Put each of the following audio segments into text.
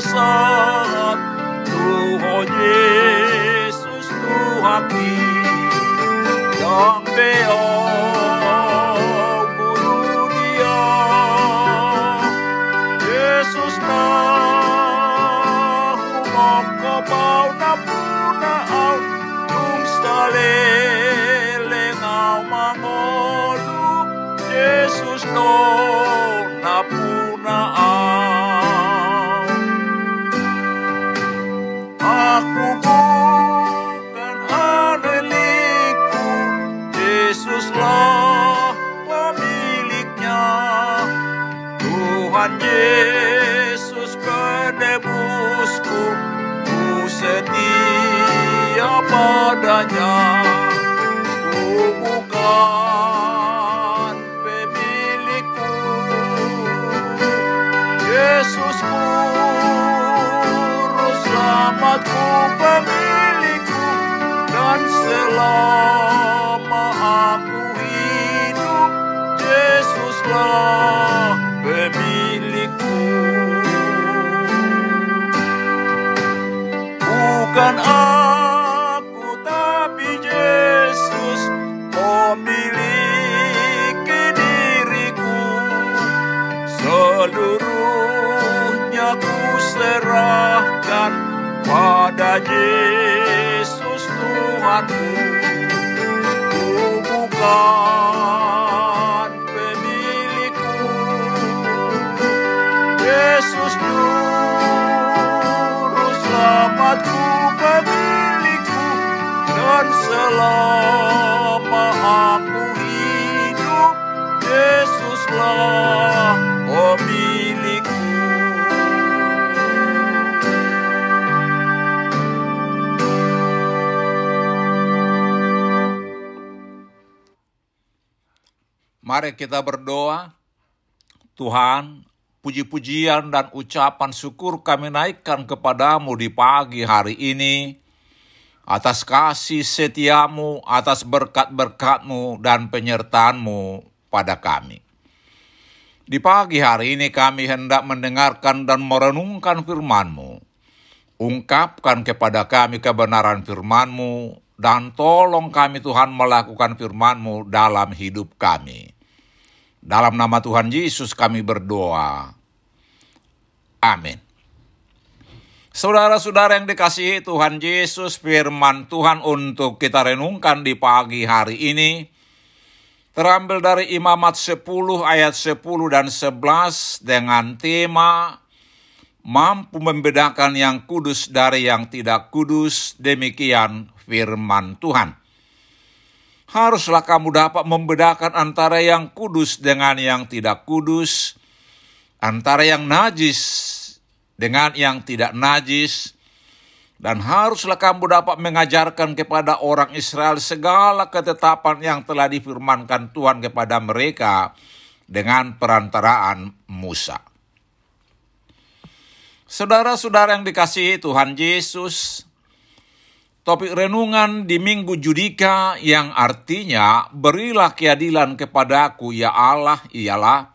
Saat Tuhan Yesus Tuhaki yang beau padanya. Ku bukan pemilikku, Yesusku selamatku pemilikku dan selama Yesus Tuhanku. Ku bukan pemilikku, Yesus Juru Selamatku pemilikku, dan selama aku hidup, Yesuslah Mari kita berdoa. Tuhan, puji-pujian dan ucapan syukur kami naikkan kepadamu di pagi hari ini. Atas kasih setiamu, atas berkat-berkatmu dan penyertaanmu pada kami. Di pagi hari ini kami hendak mendengarkan dan merenungkan firman-Mu. Ungkapkan kepada kami kebenaran firman-Mu, dan tolong kami Tuhan melakukan firman-Mu dalam hidup kami. Dalam nama Tuhan Yesus kami berdoa. Amin. Saudara-saudara yang dikasihi Tuhan Yesus, firman Tuhan untuk kita renungkan di pagi hari ini terambil dari Imamat 10 ayat 10 dan 11 dengan tema mampu membedakan yang kudus dari yang tidak kudus, demikian firman Tuhan haruslah kamu dapat membedakan antara yang kudus dengan yang tidak kudus, antara yang najis dengan yang tidak najis, dan haruslah kamu dapat mengajarkan kepada orang Israel segala ketetapan yang telah difirmankan Tuhan kepada mereka dengan perantaraan Musa. Saudara-saudara yang dikasihi Tuhan Yesus, topik renungan di Minggu Judika yang artinya berilah keadilan kepadaku ya Allah ialah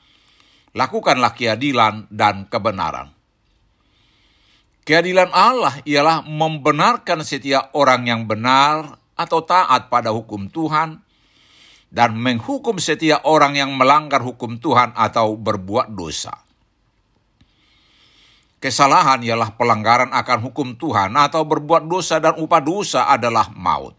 lakukanlah keadilan dan kebenaran. Keadilan Allah ialah membenarkan setiap orang yang benar atau taat pada hukum Tuhan dan menghukum setiap orang yang melanggar hukum Tuhan atau berbuat dosa. Kesalahan ialah pelanggaran akan hukum Tuhan atau berbuat dosa dan upah dosa adalah maut.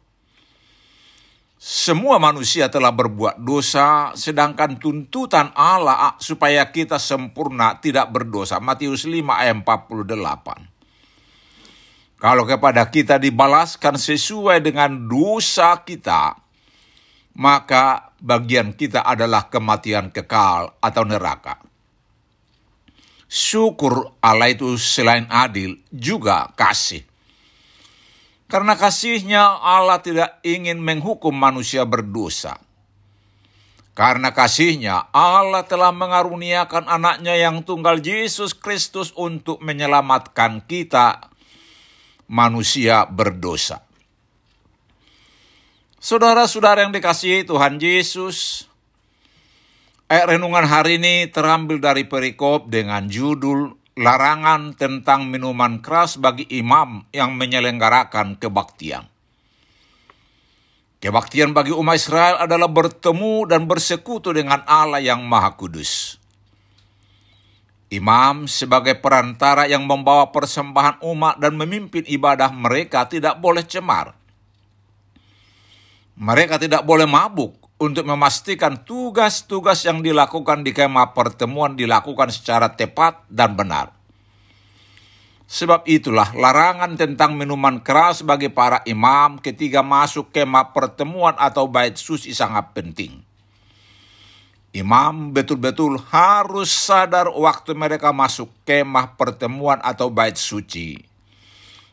Semua manusia telah berbuat dosa, sedangkan tuntutan Allah supaya kita sempurna tidak berdosa. Matius 5 ayat 48. Kalau kepada kita dibalaskan sesuai dengan dosa kita, maka bagian kita adalah kematian kekal atau neraka syukur Allah itu selain adil juga kasih. Karena kasihnya Allah tidak ingin menghukum manusia berdosa. Karena kasihnya Allah telah mengaruniakan anaknya yang tunggal Yesus Kristus untuk menyelamatkan kita manusia berdosa. Saudara-saudara yang dikasihi Tuhan Yesus, Ayat renungan hari ini terambil dari perikop dengan judul Larangan tentang minuman keras bagi imam yang menyelenggarakan kebaktian. Kebaktian bagi umat Israel adalah bertemu dan bersekutu dengan Allah yang Maha Kudus. Imam sebagai perantara yang membawa persembahan umat dan memimpin ibadah mereka tidak boleh cemar. Mereka tidak boleh mabuk untuk memastikan tugas-tugas yang dilakukan di kemah pertemuan dilakukan secara tepat dan benar. Sebab itulah larangan tentang minuman keras bagi para imam ketika masuk kemah pertemuan atau bait suci sangat penting. Imam betul-betul harus sadar waktu mereka masuk kemah pertemuan atau bait suci.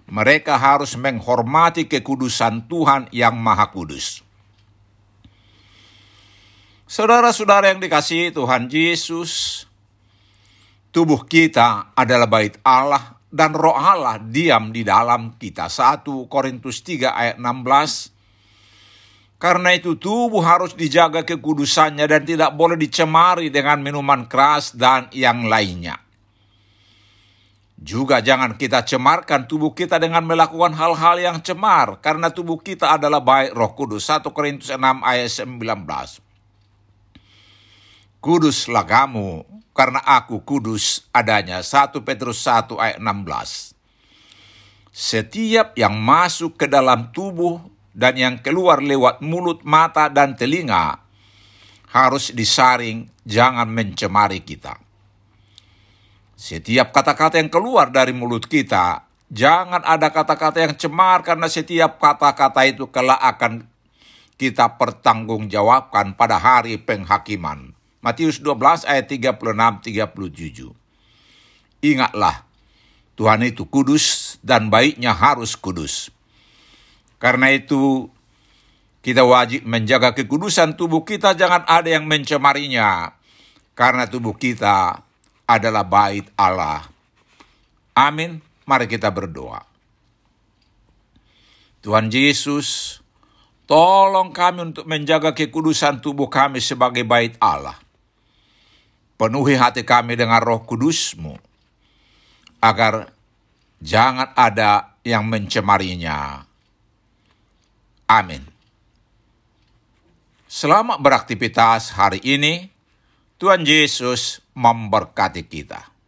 Mereka harus menghormati kekudusan Tuhan yang Maha Kudus. Saudara-saudara yang dikasihi Tuhan Yesus, tubuh kita adalah bait Allah dan roh Allah diam di dalam kita. 1 Korintus 3 ayat 16. Karena itu tubuh harus dijaga kekudusannya dan tidak boleh dicemari dengan minuman keras dan yang lainnya. Juga jangan kita cemarkan tubuh kita dengan melakukan hal-hal yang cemar, karena tubuh kita adalah baik roh kudus. 1 Korintus 6 ayat 19. Kuduslah kamu, karena aku kudus adanya. 1 Petrus 1 ayat 16. Setiap yang masuk ke dalam tubuh dan yang keluar lewat mulut, mata, dan telinga harus disaring, jangan mencemari kita. Setiap kata-kata yang keluar dari mulut kita, jangan ada kata-kata yang cemar karena setiap kata-kata itu kelak akan kita pertanggungjawabkan pada hari penghakiman. Matius 12 ayat 36-37. Ingatlah, Tuhan itu kudus dan baiknya harus kudus. Karena itu, kita wajib menjaga kekudusan tubuh kita, jangan ada yang mencemarinya. Karena tubuh kita adalah bait Allah. Amin. Mari kita berdoa. Tuhan Yesus, tolong kami untuk menjaga kekudusan tubuh kami sebagai bait Allah penuhi hati kami dengan roh kudusmu, agar jangan ada yang mencemarinya. Amin. Selamat beraktivitas hari ini. Tuhan Yesus memberkati kita.